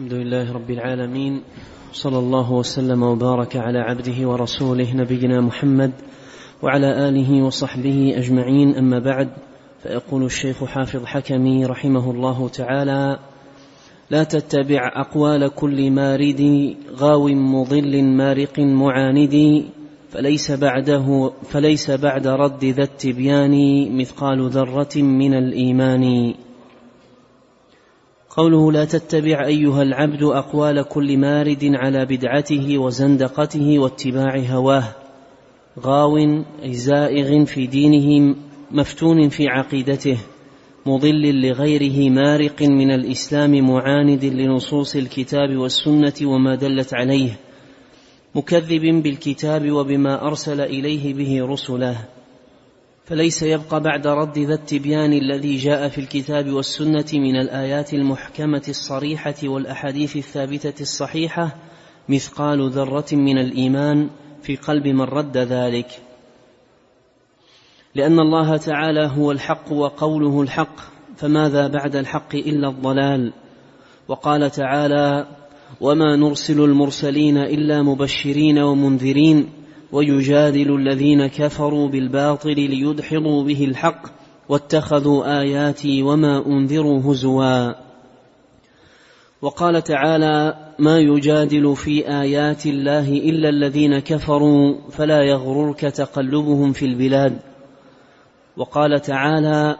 الحمد لله رب العالمين صلى الله وسلم وبارك على عبده ورسوله نبينا محمد وعلى آله وصحبه أجمعين. أما بعد فيقول الشيخ حافظ حكمي رحمه الله تعالى لا تتبع أقوال كل مارد غاو مضل مارق معاند فليس بعده فليس بعد رد ذا التبيان مثقال ذرة من الإيمان. قوله لا تتبع أيها العبد أقوال كل مارد على بدعته وزندقته واتباع هواه. غاو أي زائغ في دينه مفتون في عقيدته مضل لغيره مارق من الإسلام معاند لنصوص الكتاب والسنة وما دلت عليه مكذب بالكتاب وبما أرسل إليه به رسله. فليس يبقى بعد رد ذا التبيان الذي جاء في الكتاب والسنة من الآيات المحكمة الصريحة والأحاديث الثابتة الصحيحة مثقال ذرة من الإيمان في قلب من رد ذلك. لأن الله تعالى هو الحق وقوله الحق فماذا بعد الحق إلا الضلال؟ وقال تعالى وما نرسل المرسلين إلا مبشرين ومنذرين ويجادل الذين كفروا بالباطل ليدحضوا به الحق واتخذوا آياتي وما أنذروا هزوا. وقال تعالى ما يجادل في آيات الله إلا الذين كفروا فلا يغررك تقلبهم في البلاد وقال تعالى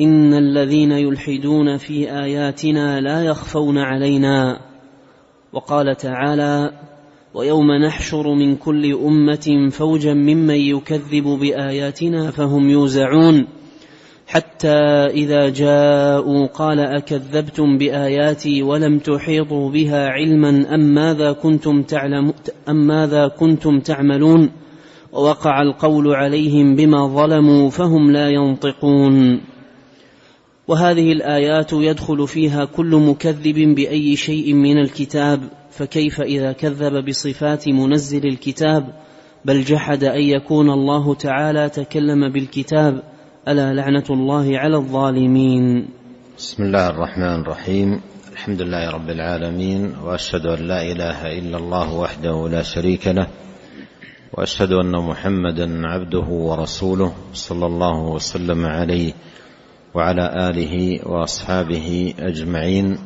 إن الذين يلحدون في آياتنا لا يخفون علينا وقال تعالى ويوم نحشر من كل أمة فوجا ممن يكذب بآياتنا فهم يوزعون. حتى إذا جاءوا قال أكذبتم بآياتي ولم تحيطوا بها علما أم ماذا كنتم تعلم أم ماذا كنتم تعملون؟ ووقع القول عليهم بما ظلموا فهم لا ينطقون. وهذه الآيات يدخل فيها كل مكذب بأي شيء من الكتاب. فكيف إذا كذب بصفات منزل الكتاب بل جحد أن يكون الله تعالى تكلم بالكتاب ألا لعنة الله على الظالمين؟ بسم الله الرحمن الرحيم. الحمد لله رب العالمين وأشهد أن لا إله إلا الله وحده لا شريك له وأشهد أن محمدا عبده ورسوله صلى الله وسلم عليه وعلى آله وأصحابه أجمعين.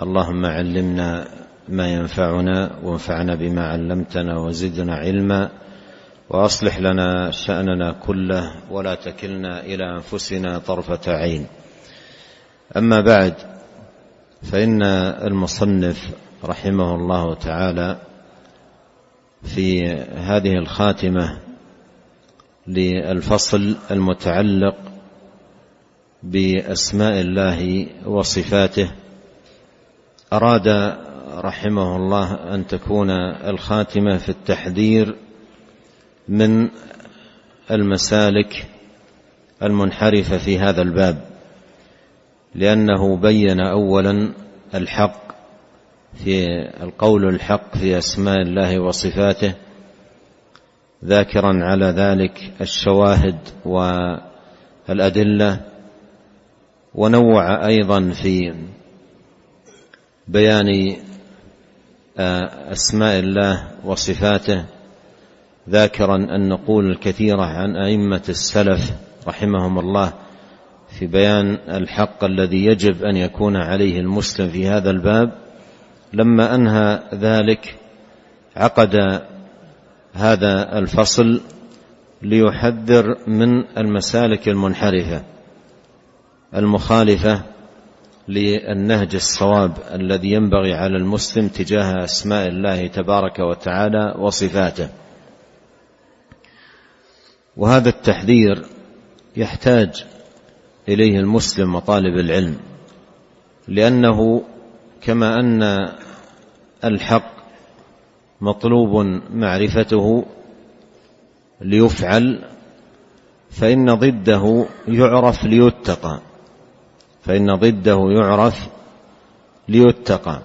اللهم علمنا ما ينفعنا وانفعنا بما علمتنا وزدنا علما. وأصلح لنا شأننا كله ولا تكلنا إلى أنفسنا طرفة عين. أما بعد فإن المصنف رحمه الله تعالى في هذه الخاتمة للفصل المتعلق بأسماء الله وصفاته أراد رحمه الله أن تكون الخاتمة في التحذير من المسالك المنحرفة في هذا الباب لأنه بين اولا الحق في القول الحق في أسماء الله وصفاته ذاكرا على ذلك الشواهد والأدلة ونوع أيضا في بيان أسماء الله وصفاته. ذاكرا النقول الكثيره عن أئمة السلف رحمهم الله في بيان الحق الذي يجب أن يكون عليه المسلم في هذا الباب. لما أنهى ذلك عقد هذا الفصل ليحذر من المسالك المنحرفة المخالفة للنهج الصواب الذي ينبغي على المسلم تجاه أسماء الله تبارك وتعالى وصفاته. وهذا التحذير يحتاج إليه المسلم وطالب العلم لأنه كما أن الحق مطلوب معرفته ليفعل فإن ضده يعرف ليتقى. فإن ضده يعرف ليتقى.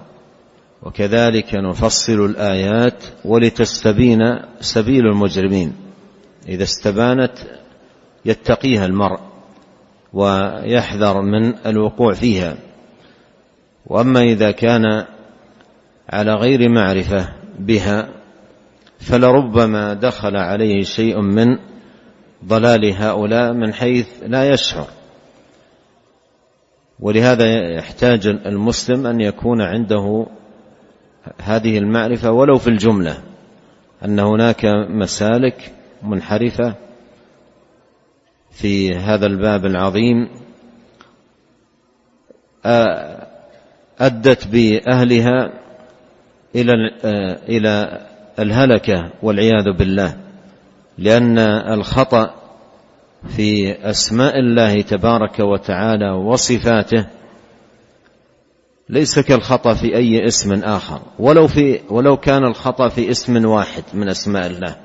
وكذلك نفصل الآيات ولتستبين سبيل المجرمين. إذا استبانت يتقيها المرء ويحذر من الوقوع فيها. وأما إذا كان على غير معرفة بها فلربما دخل عليه شيء من ضلال هؤلاء من حيث لا يشعر. ولهذا يحتاج المسلم أن يكون عنده هذه المعرفة ولو في الجملة أن هناك مسالك منحرفة في هذا الباب العظيم أدت بأهلها إلى إلى الهلكة والعياذ بالله لأن الخطأ في أسماء الله تبارك وتعالى وصفاته ليس كالخطأ في أي اسم آخر. ولو في ولو كان الخطأ في اسم واحد من أسماء الله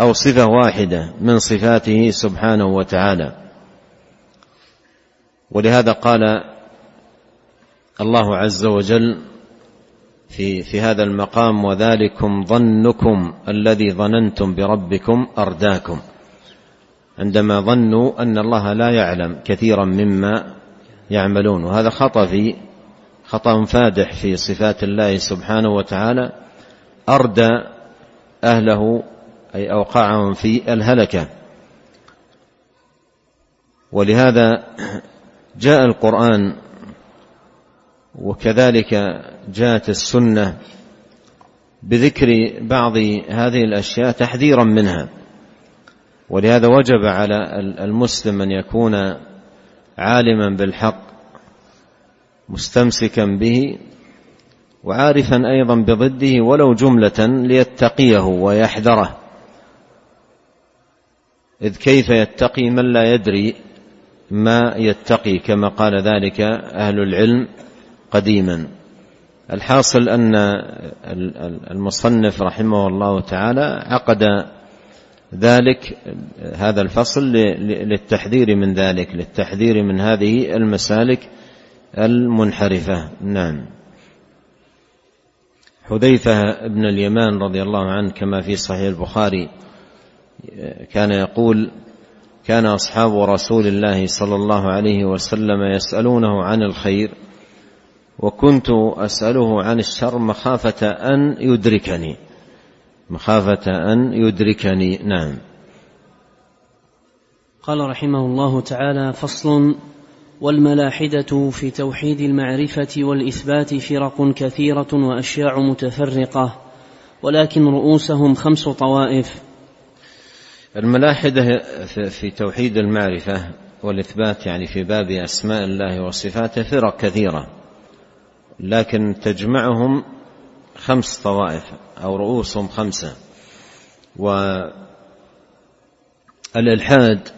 أو صفة واحدة من صفاته سبحانه وتعالى. ولهذا قال الله عز وجل في في هذا المقام وذلكم ظنكم الذي ظننتم بربكم أرداكم. عندما ظنوا أن الله لا يعلم كثيرا مما يعملون. وهذا خطأ في خطأ فادح في صفات الله سبحانه وتعالى. اردى أهله أي اوقعهم في الهلكة. ولهذا جاء القرآن وكذلك جاءت السنة بذكر بعض هذه الأشياء تحذيرا منها. ولهذا وجب على المسلم أن يكون عالما بالحق مستمسكا به وعارفا أيضا بضده ولو جملة ليتقيه ويحذره. إذ كيف يتقي من لا يدري ما يتقي؟ كما قال ذلك أهل العلم قديما. الحاصل أن المصنف رحمه الله تعالى عقد ذلك هذا الفصل للتحذير من ذلك للتحذير من هذه المسالك المنحرفة. نعم. حذيفة بن اليمان رضي الله عنه كما في صحيح البخاري كان يقول كان أصحاب رسول الله صلى الله عليه وسلم يسألونه عن الخير وكنت أسأله عن الشر مخافة أن يدركني. مخافة أن يدركني. نعم. قال رحمه الله تعالى فصل والملاحدة في توحيد المعرفة والإثبات فرق كثيرة وأشياع متفرقة ولكن رؤوسهم خمس طوائف. الملاحدة في توحيد المعرفة والإثبات يعني في باب أسماء الله وصفاته فرق كثيرة لكن تجمعهم خمس طوائف أو رؤوسهم خمسة. والإلحاد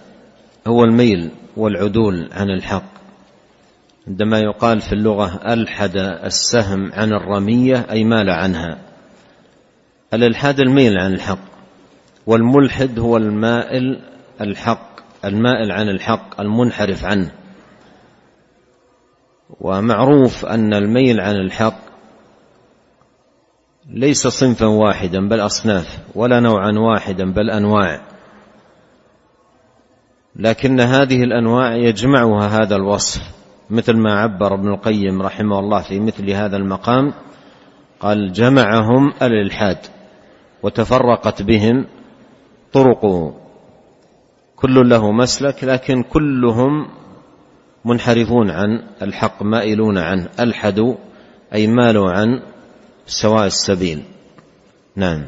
هو الميل والعدول عن الحق. عندما يقال في اللغة ألحد السهم عن الرمية أي مال عنها. الإلحاد الميل عن الحق والملحد هو المائل الحق المائل عن الحق المنحرف عنه. ومعروف أن الميل عن الحق ليس صنفا واحدا بل أصناف ولا نوعا واحدا بل أنواع. لكن هذه الأنواع يجمعها هذا الوصف مثل ما عبر ابن القيم رحمه الله في مثل هذا المقام. قال جمعهم الإلحاد وتفرقت بهم طرق. كل له مسلك لكن كلهم منحرفون عن الحق مائلون عنه ألحدوا أي مالوا عن سواء السبيل. نعم.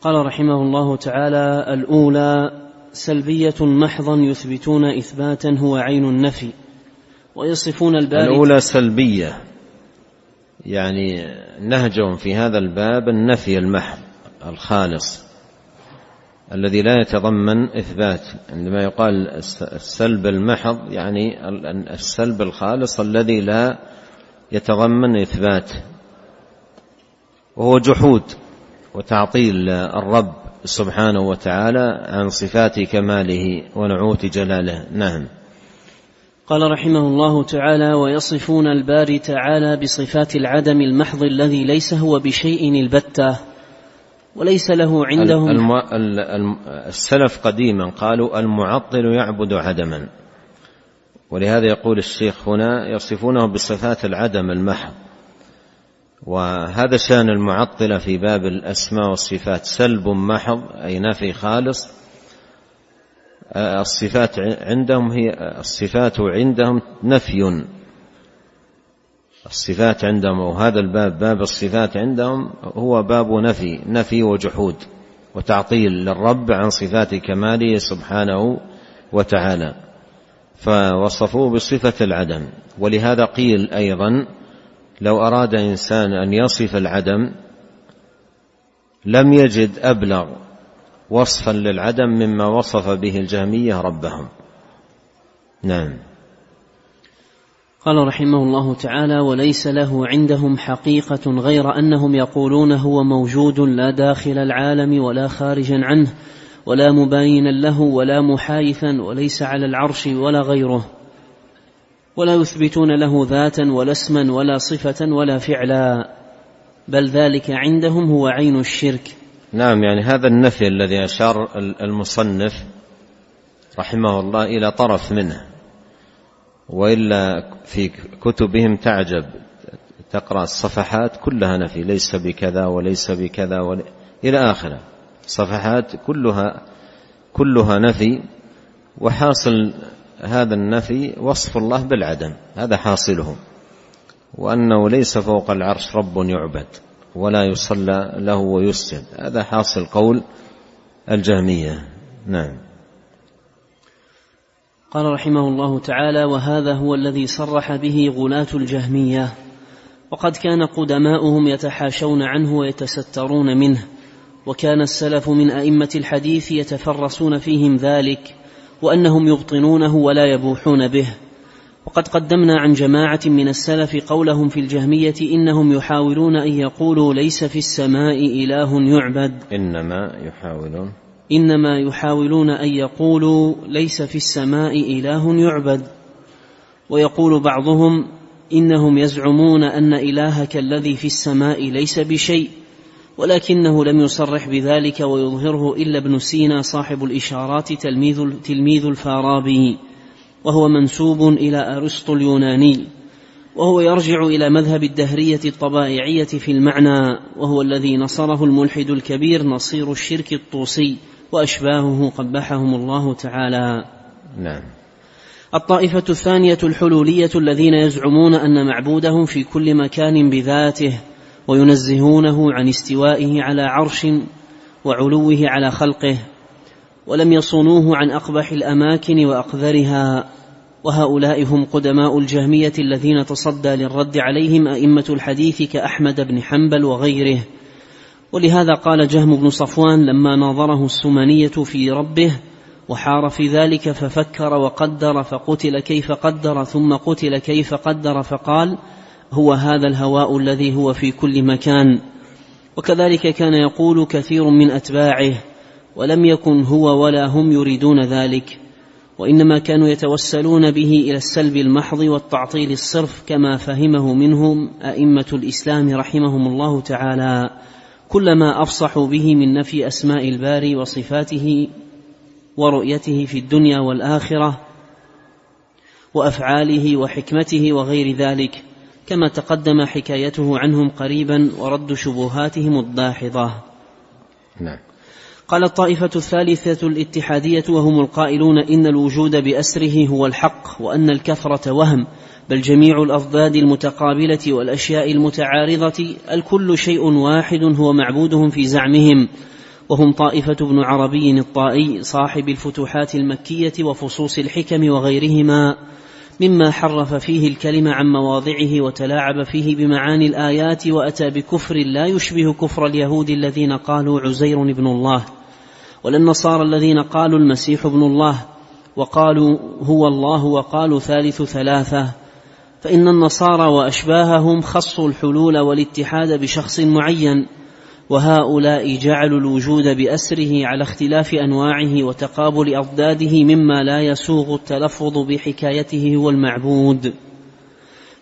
قال رحمه الله تعالى الأولى سلبية محضا يثبتون اثباتا هو عين النفي ويصفون الباري الأولى سلبية يعني نهجهم في هذا الباب النفي المحض الخالص الذي لا يتضمن إثبات عندما يقال السلب المحض يعني السلب الخالص الذي لا يتضمن إثبات وهو جحود وتعطيل الرب سبحانه وتعالى عن صفات كماله ونعوت جلاله. نعم. قال رحمه الله تعالى ويصفون الباري تعالى بصفات العدم المحض الذي ليس هو بشيء البتة وليس له عندهم الم... السلف قديما قالوا المعطل يعبد عدما. ولهذا يقول الشيخ هنا يصفونه بصفات العدم المحض. وهذا شأن المعطلة في باب الأسماء والصفات. سلب محض أي نفي خالص. الصفات عندهم هي الصفات عندهم نفي. الصفات عندهم وهذا الباب باب الصفات عندهم هو باب نفي نفي وجحود وتعطيل للرب عن صفات كماله سبحانه وتعالى. فوصفوه بصفة العدم. ولهذا قيل أيضا لو أراد إنسان أن يصف العدم لم يجد أبلغ وصفا للعدم مما وصف به الجهمية ربهم. نعم. قال رحمه الله تعالى وليس له عندهم حقيقة غير أنهم يقولون هو موجود لا داخل العالم ولا خارجا عنه ولا مباينا له ولا محايثا وليس على العرش ولا غيره. ولا يثبتون له ذاتا ولا اسما ولا صفة ولا فعلا. بل ذلك عندهم هو عين الشرك. نعم يعني هذا النفي الذي أشار المصنف رحمه الله إلى طرف منه. وإلا في كتبهم تعجب. تقرأ الصفحات كلها نفي ليس بكذا وليس بكذا ول... إلى آخره. صفحات كلها كلها نفي وحاصل هذا النفي وصف الله بالعدم هذا حاصله. وأنه ليس فوق العرش رب يعبد ولا يصلى له ويسجد هذا حاصل قول الجهمية. نعم. قال رحمه الله تعالى وهذا هو الذي صرح به غلاة الجهمية وقد كان قدماؤهم يتحاشون عنه ويتسترون منه وكان السلف من أئمة الحديث يتفرسون فيهم ذلك وأنهم يبطنونه ولا يبوحون به. وقد قدمنا عن جماعة من السلف قولهم في الجهمية إنهم يحاولون أن يقولوا ليس في السماء إله يعبد. إنما يحاولون. إنما يحاولون أن يقولوا ليس في السماء إله يعبد. ويقول بعضهم إنهم يزعمون أن إلهك الذي في السماء ليس بشيء. ولكنه لم يصرح بذلك ويظهره إلا ابن سينا صاحب الإشارات تلميذ تلميذ الفارابي وهو منسوب إلى أرسطو اليوناني وهو يرجع إلى مذهب الدهرية الطبائعية في المعنى وهو الذي نصره الملحد الكبير نصير الشرك الطوسي وأشباهه قبحهم الله تعالى. نعم. الطائفة الثانية الحلولية الذين يزعمون أن معبودهم في كل مكان بذاته وينزهونه عن استوائه على عرش وعلوه على خلقه ولم يصونوه عن أقبح الأماكن وأقذرها وهؤلاء هم قدماء الجهمية الذين تصدى للرد عليهم أئمة الحديث كأحمد بن حنبل وغيره. ولهذا قال جهم بن صفوان لما ناظره السمنية في ربه وحار في ذلك ففكر وقدر فقتل كيف قدر ثم قتل كيف قدر فقال هو هذا الهواء الذي هو في كل مكان. وكذلك كان يقول كثير من أتباعه ولم يكن هو ولا هم يريدون ذلك. وإنما كانوا يتوسلون به إلى السلب المحض والتعطيل الصرف كما فهمه منهم أئمة الإسلام رحمهم الله تعالى. كلما أفصحوا به من نفي أسماء الباري وصفاته ورؤيته في الدنيا والآخرة وأفعاله وحكمته وغير ذلك. كما تقدم حكايته عنهم قريبا ورد شبهاتهم الداحضه نعم. قال الطائفة الثالثة الاتحادية وهم القائلون إن الوجود بأسره هو الحق وأن الكثرة وهم بل جميع الأضداد المتقابلة والأشياء المتعارضة الكل شيء واحد هو معبودهم في زعمهم. وهم طائفة ابن عربي الطائي صاحب الفتوحات المكية وفصوص الحكم وغيرهما. مما حرف فيه الكلمة عن مواضعه وتلاعب فيه بمعاني الآيات وأتى بكفر لا يشبه كفر اليهود الذين قالوا عزير ابن الله ولا النصارى الذين قالوا المسيح ابن الله وقالوا هو الله وقالوا ثالث ثلاثة فإن النصارى وأشباههم خصوا الحلول والاتحاد بشخص معين. وهؤلاء جعلوا الوجود بأسره على اختلاف أنواعه وتقابل أضداده مما لا يسوغ التلفظ بحكايته هو المعبود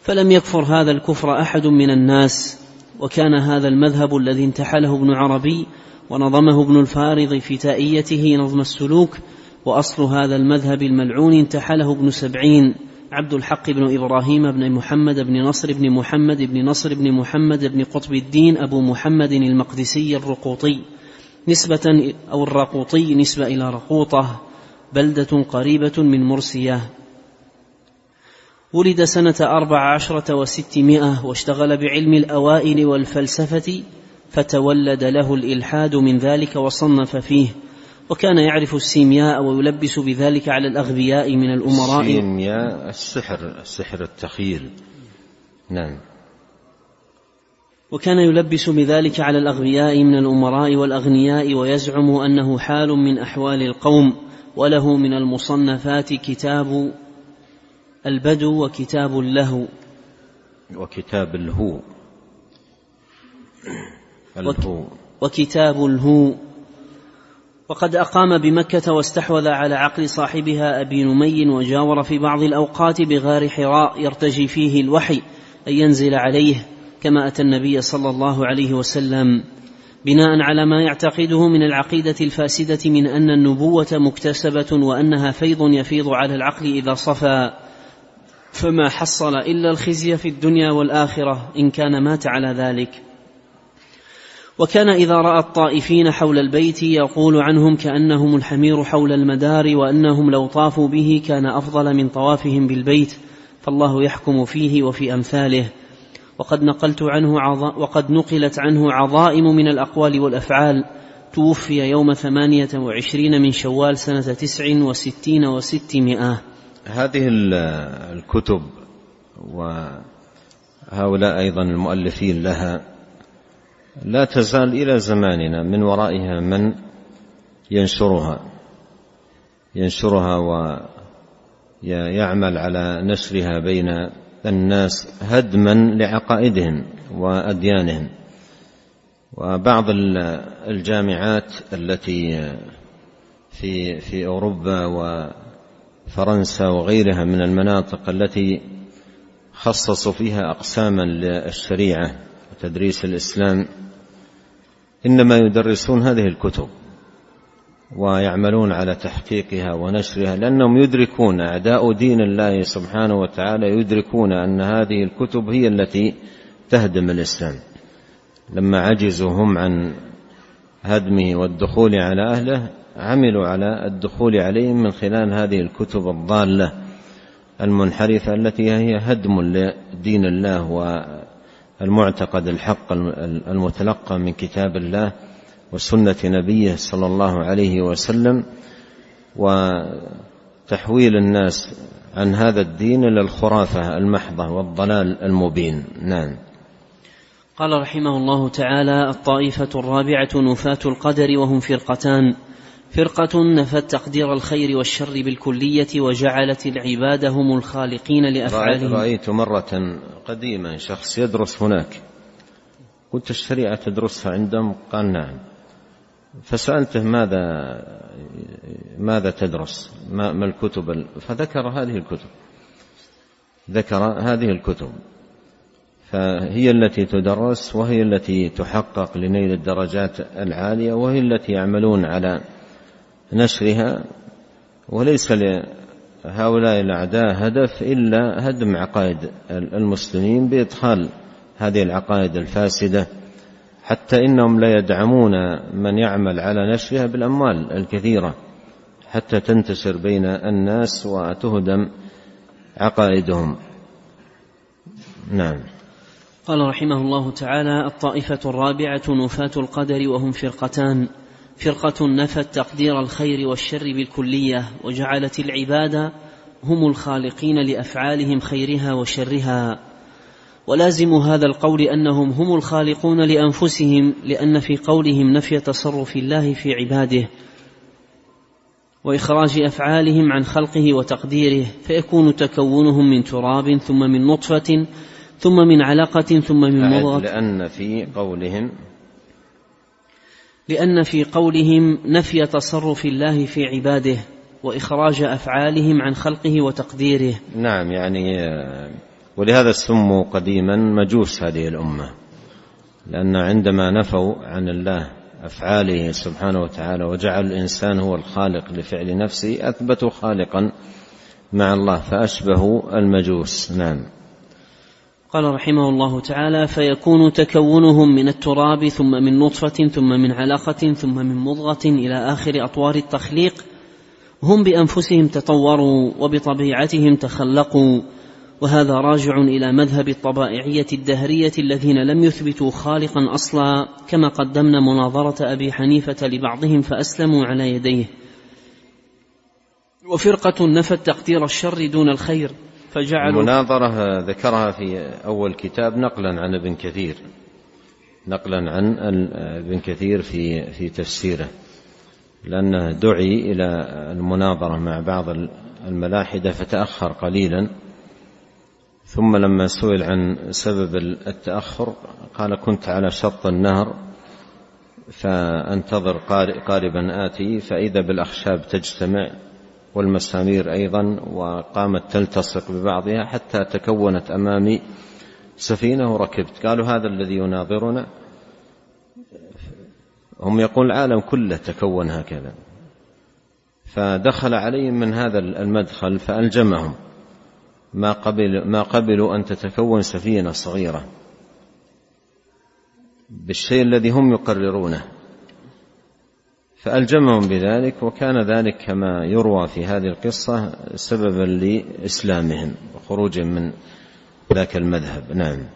فلم يكفر هذا الكفر أحد من الناس وكان هذا المذهب الذي انتحله ابن عربي ونظمه ابن الفارض في تائيته نظم السلوك وأصل هذا المذهب الملعون انتحله ابن سبعين. عبد الحق بن إبراهيم بن محمد بن نصر بن محمد بن نصر بن محمد بن قطب الدين أبو محمد المقدسي الرقوطي. نسبة أو الرقوطي نسبة إلى رقوطة بلدة قريبة من مرسية. ولد سنة أربع عشرة وستمائة واشتغل بعلم الأوائل والفلسفة فتولد له الإلحاد من ذلك وصنف فيه. وكان يعرف السيمياء ويلبس بذلك على الأغبياء من الأمراء. السيمياء السحر السحر التخيل نعم. وكان يلبس بذلك على الأغبياء من الأمراء والأغنياء ويزعم أنه حال من أحوال القوم وله من المصنفات كتاب البدو وكتاب اللهو. وكتاب الهو. الهو. وكتاب الهو. وقد أقام بمكة واستحوذ على عقل صاحبها أبي نمي وجاور في بعض الأوقات بغار حراء يرتجي فيه الوحي أن ينزل عليه كما أتى النبي صلى الله عليه وسلم. بناء على ما يعتقده من العقيدة الفاسدة من أن النبوة مكتسبة وأنها فيض يفيض على العقل إذا صفى. فما حصل إلا الخزي في الدنيا والآخرة إن كان مات على ذلك. وكان إذا رأى الطائفين حول البيت يقول عنهم كأنهم الحمير حول المدار وأنهم لو طافوا به كان أفضل من طوافهم بالبيت فالله يحكم فيه وفي أمثاله. وقد نقلت عنه عظ... وقد نقلت عنه عظائم من الأقوال والأفعال. توفي يوم ثمانية وعشرين من شوال سنة تسع وستين وستمائة. هذه الكتب وهؤلاء أيضا المؤلفين لها لا تزال إلى زماننا من ورائها من ينشرها ينشرها ويعمل على نشرها بين الناس هدما لعقائدهم وأديانهم. وبعض الجامعات التي في في أوروبا وفرنسا وغيرها من المناطق التي خصصوا فيها أقساما للشريعة وتدريس الإسلام إنما يدرسون هذه الكتب ويعملون على تحقيقها ونشرها لأنهم يدركون أعداء دين الله سبحانه وتعالى يدركون أن هذه الكتب هي التي تهدم الإسلام. لما عجزوا هم عن هدمه والدخول على أهله عملوا على الدخول عليهم من خلال هذه الكتب الضالة المنحرفة التي هي هدم لدين الله المعتقد الحق المتلقى من كتاب الله وسنة نبيه صلى الله عليه وسلم وتحويل الناس عن هذا الدين إلى الخرافة المحضة والضلال المبين. نعم. قال رحمه الله تعالى الطائفة الرابعة نفاة القدر وهم فرقتان. فرقة نفت تقدير الخير والشر بالكلية وجعلت العباد هم الخالقين لأفعالهم. رأيت مرة قديما شخص يدرس هناك. قلت الشريعة تدرسها عندهم؟ قال نعم. فسألته ماذا ماذا تدرس؟ ما, ما الكتب فذكر هذه الكتب. ذكر هذه الكتب. فهي التي تدرس وهي التي تحقق لنيل الدرجات العالية وهي التي يعملون على نشرها وليس لهؤلاء الأعداء هدف إلا هدم عقائد المسلمين بإدخال هذه العقائد الفاسدة حتى إنهم لا يدعمون من يعمل على نشرها بالأموال الكثيرة حتى تنتشر بين الناس وتهدم عقائدهم. نعم. قال رحمه الله تعالى الطائفة الرابعة نفاة القدر وهم فرقتان. فرقة نفت تقدير الخير والشر بالكلية وجعلت العباد هم الخالقين لأفعالهم خيرها وشرها. ولازم هذا القول أنهم هم الخالقون لأنفسهم لأن في قولهم نفي تصرف الله في عباده وإخراج أفعالهم عن خلقه وتقديره فيكون تكونهم من تراب ثم من نطفة ثم من علقة ثم من مضغة. لأن في قولهم لأن في قولهم نفي تصرف الله في عباده وإخراج أفعالهم عن خلقه وتقديره. نعم يعني ولهذا سموا قديما مجوس هذه الأمة لأن عندما نفوا عن الله أفعاله سبحانه وتعالى وجعل الإنسان هو الخالق لفعل نفسه أثبتوا خالقا مع الله فأشبهوا المجوس. نعم. قال رحمه الله تعالى فيكون تكونهم من التراب ثم من نطفة ثم من علقة ثم من مضغة إلى آخر أطوار التخليق. هم بأنفسهم تطوروا وبطبيعتهم تخلقوا. وهذا راجع إلى مذهب الطبائعية الدهرية الذين لم يثبتوا خالقا أصلا كما قدمنا مناظرة أبي حنيفة لبعضهم فأسلموا على يديه. وفرقة نفت تقدير الشر دون الخير. فجعلوا المناظرة ذكرها في أول كتاب نقلا عن ابن كثير. نقلا عن ابن كثير في في تفسيره. لأنه دعي إلى المناظرة مع بعض الملاحدة فتأخر قليلا. ثم لما سئل عن سبب التأخر قال كنت على شط النهر فأنتظر قاربا آتي فإذا بالأخشاب تجتمع والمسامير أيضا وقامت تلتصق ببعضها حتى تكونت أمامي سفينة وركبت. قالوا هذا الذي يناظرنا. هم يقول العالم كله تكون هكذا. فدخل عليهم من هذا المدخل فألجمهم. ما قبل ما قبلوا أن تتكون سفينة صغيرة بالشيء الذي هم يقررونه. فألجمهم بذلك وكان ذلك كما يروى في هذه القصة سببا لإسلامهم وخروجهم من ذاك المذهب. نعم.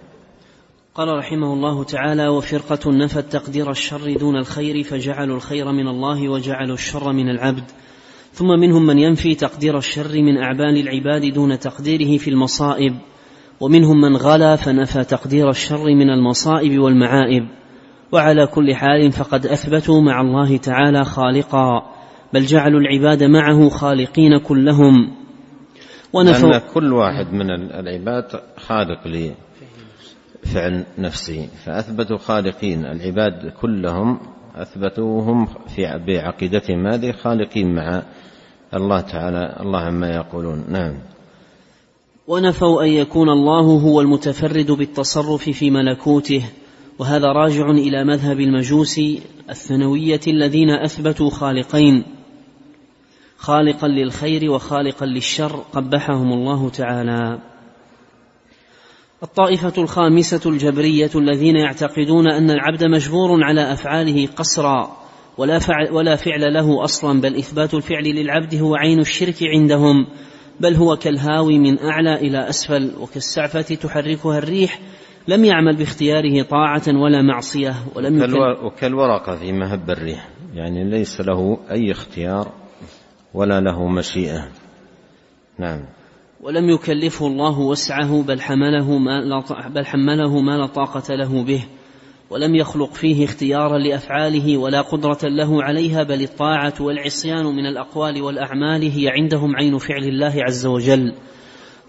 قال رحمه الله تعالى وفرقة نفت تقدير الشر دون الخير فجعلوا الخير من الله وجعلوا الشر من العبد. ثم منهم من ينفي تقدير الشر من أعبان العباد دون تقديره في المصائب. ومنهم من غلا فنفى تقدير الشر من المصائب والمعائب. وعلى كل حال فقد أثبتوا مع الله تعالى خالقا بل جعلوا العباد معه خالقين كلهم. ونفوا لأن كل واحد من العباد خالق لفعل نفسه فأثبتوا خالقين العباد كلهم أثبتوهم في بعقيدتهم هذه خالقين مع الله تعالى الله عما يقولون. نعم. ونفوا أن يكون الله هو المتفرد بالتصرف في ملكوته. وهذا راجع إلى مذهب المجوس الثنوية الذين أثبتوا خالقين خالقا للخير وخالقا للشر قبحهم الله تعالى. الطائفة الخامسة الجبرية الذين يعتقدون أن العبد مجبور على أفعاله قصرا ولا فعل, ولا فعل له أصلا بل إثبات الفعل للعبد هو عين الشرك عندهم بل هو كالهاوي من أعلى إلى أسفل وكالسعفة تحركها الريح لم يعمل باختياره طاعة ولا معصية ولم وكالورقة في مهب الريح. يعني ليس له أي اختيار ولا له مشيئة. نعم. ولم يكلفه الله وسعه بل حمله ما لا بل حمله ما لا طاقة له به. ولم يخلق فيه اختيارا لأفعاله ولا قدرة له عليها بل الطاعة والعصيان من الأقوال والأعمال هي عندهم عين فعل الله عز وجل.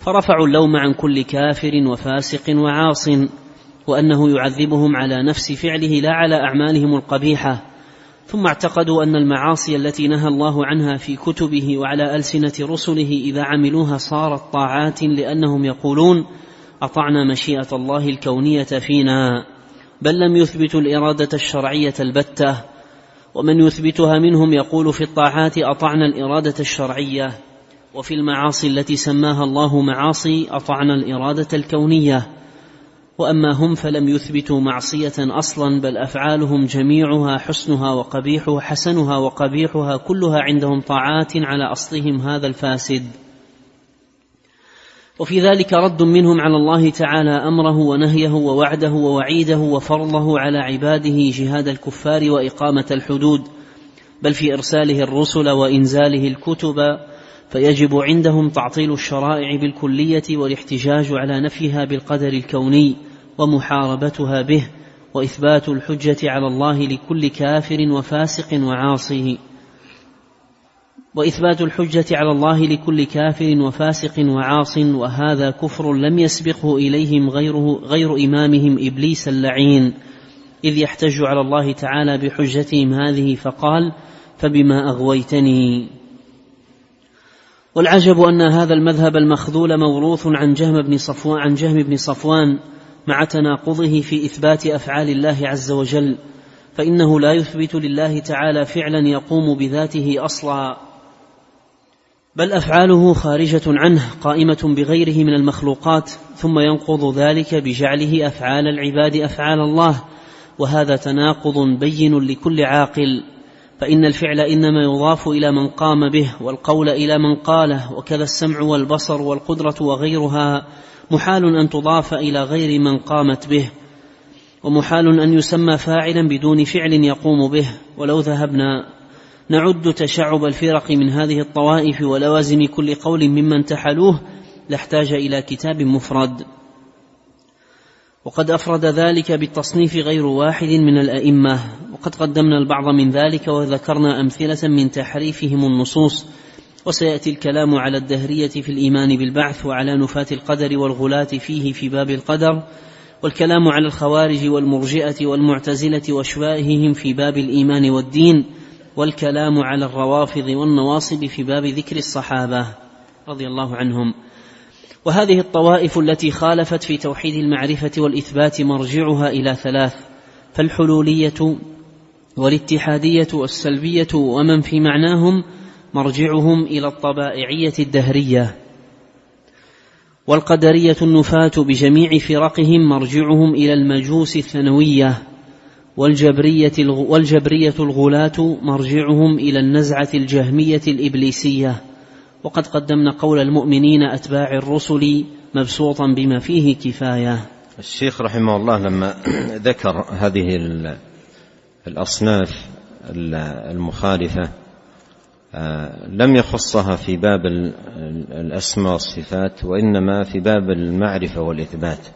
فرفعوا اللوم عن كل كافر وفاسق وعاص وأنه يعذبهم على نفس فعله لا على أعمالهم القبيحة. ثم اعتقدوا أن المعاصي التي نهى الله عنها في كتبه وعلى ألسنة رسله إذا عملوها صارت طاعات لأنهم يقولون أطعنا مشيئة الله الكونية فينا. بل لم يثبتوا الإرادة الشرعية البتة ومن يثبتها منهم يقول في الطاعات أطعنا الإرادة الشرعية. وفي المعاصي التي سماها الله معاصي أطعنا الإرادة الكونية. وأما هم فلم يثبتوا معصية أصلا بل أفعالهم جميعها حسنها وقبيحها حسنها وقبيحها كلها عندهم طاعات على أصلهم هذا الفاسد. وفي ذلك رد منهم على الله تعالى أمره ونهيه ووعده ووعيده وفرضه على عباده جهاد الكفار وإقامة الحدود. بل في إرساله الرسل وإنزاله الكتب فيجب عندهم تعطيل الشرائع بالكلية والاحتجاج على نفيها بالقدر الكوني ومحاربتها به وإثبات الحجة على الله لكل كافر وفاسق وعاصي وإثبات الحجة على الله لكل كافر وفاسق وعاص وهذا كفر لم يسبقه إليهم غيره غير إمامهم إبليس اللعين. إذ يحتج على الله تعالى بحجتهم هذه فقال فبما أغويتني. والعجب أن هذا المذهب المخذول موروث عن جهم بن صفوان عن جهم بن صفوان مع تناقضه في إثبات أفعال الله عز وجل فإنه لا يثبت لله تعالى فعلا يقوم بذاته أصلا. بل أفعاله خارجة عنه قائمة بغيره من المخلوقات ثم ينقض ذلك بجعله أفعال العباد أفعال الله وهذا تناقض بين لكل عاقل. فإن الفعل إنما يضاف إلى من قام به والقول إلى من قاله وكذا السمع والبصر والقدرة وغيرها محال أن تضاف إلى غير من قامت به ومحال أن يسمى فاعلا بدون فعل يقوم به. ولو ذهبنا نعد تشعب الفرق من هذه الطوائف ولوازم كل قول ممن تحلوه لاحتاج إلى كتاب مفرد. وقد أفرد ذلك بالتصنيف غير واحد من الأئمة وقد قدمنا البعض من ذلك وذكرنا أمثلة من تحريفهم النصوص وسيأتي الكلام على الدهرية في الإيمان بالبعث وعلى نفاة القدر والغلاة فيه في باب القدر والكلام على الخوارج والمرجئة والمعتزلة واشبائهم في باب الإيمان والدين والكلام على الروافض والنواصب في باب ذكر الصحابة رضي الله عنهم. وهذه الطوائف التي خالفت في توحيد المعرفة والإثبات مرجعها إلى ثلاث فالحلولية والاتحادية والسلبية ومن في معناهم مرجعهم إلى الطبائعية الدهرية. والقدرية النفاة بجميع فرقهم مرجعهم إلى المجوس الثانويه والجبرية, والجبرية الغلاة مرجعهم إلى النزعة الجهمية الإبليسية. وقد قدمنا قول المؤمنين أتباع الرسل مبسوطا بما فيه كفاية. الشيخ رحمه الله لما ذكر هذه الأصناف المخالفة آه، لم يخصها في باب الأسماء والصفات وإنما في باب المعرفة والإثبات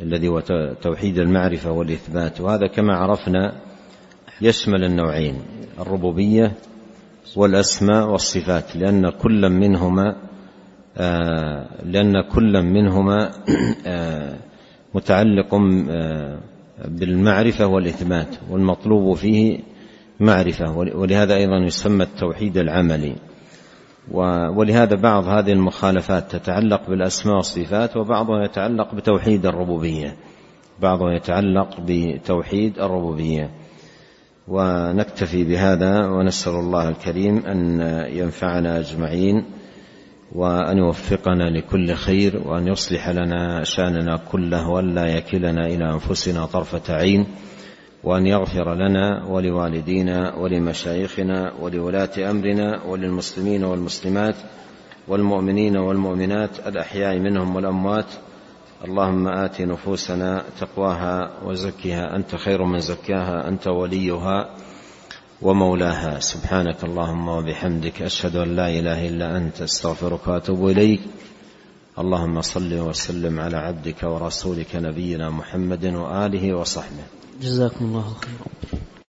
الذي هو توحيد المعرفة والإثبات. وهذا كما عرفنا يشمل النوعين الربوبية والأسماء والصفات لأن كل منهما آه، لأن كل منهما آه، متعلق آه، بالمعرفة والإثبات والمطلوب فيه معرفة ولهذا أيضا يسمى التوحيد العملي. ولهذا بعض هذه المخالفات تتعلق بالأسماء والصفات وبعضها يتعلق بتوحيد الربوبية. بعضها يتعلق بتوحيد الربوبية. ونكتفي بهذا ونسأل الله الكريم أن ينفعنا أجمعين وأن يوفقنا لكل خير وأن يصلح لنا شأننا كله ولا يكلنا إلى أنفسنا طرفة عين وأن يغفر لنا ولوالدينا ولمشايخنا ولولاة أمرنا وللمسلمين والمسلمات والمؤمنين والمؤمنات الأحياء منهم والأموات اللهم آت نفوسنا تقواها وزكها أنت خير من زكاها أنت وليها ومولاها. سبحانك اللهم وبحمدك أشهد أن لا إله إلا أنت أستغفرك وأتوب إليك. اللهم صل وسلم على عبدك ورسولك نبينا محمد وآله وصحبه. جزاكم الله خيرا.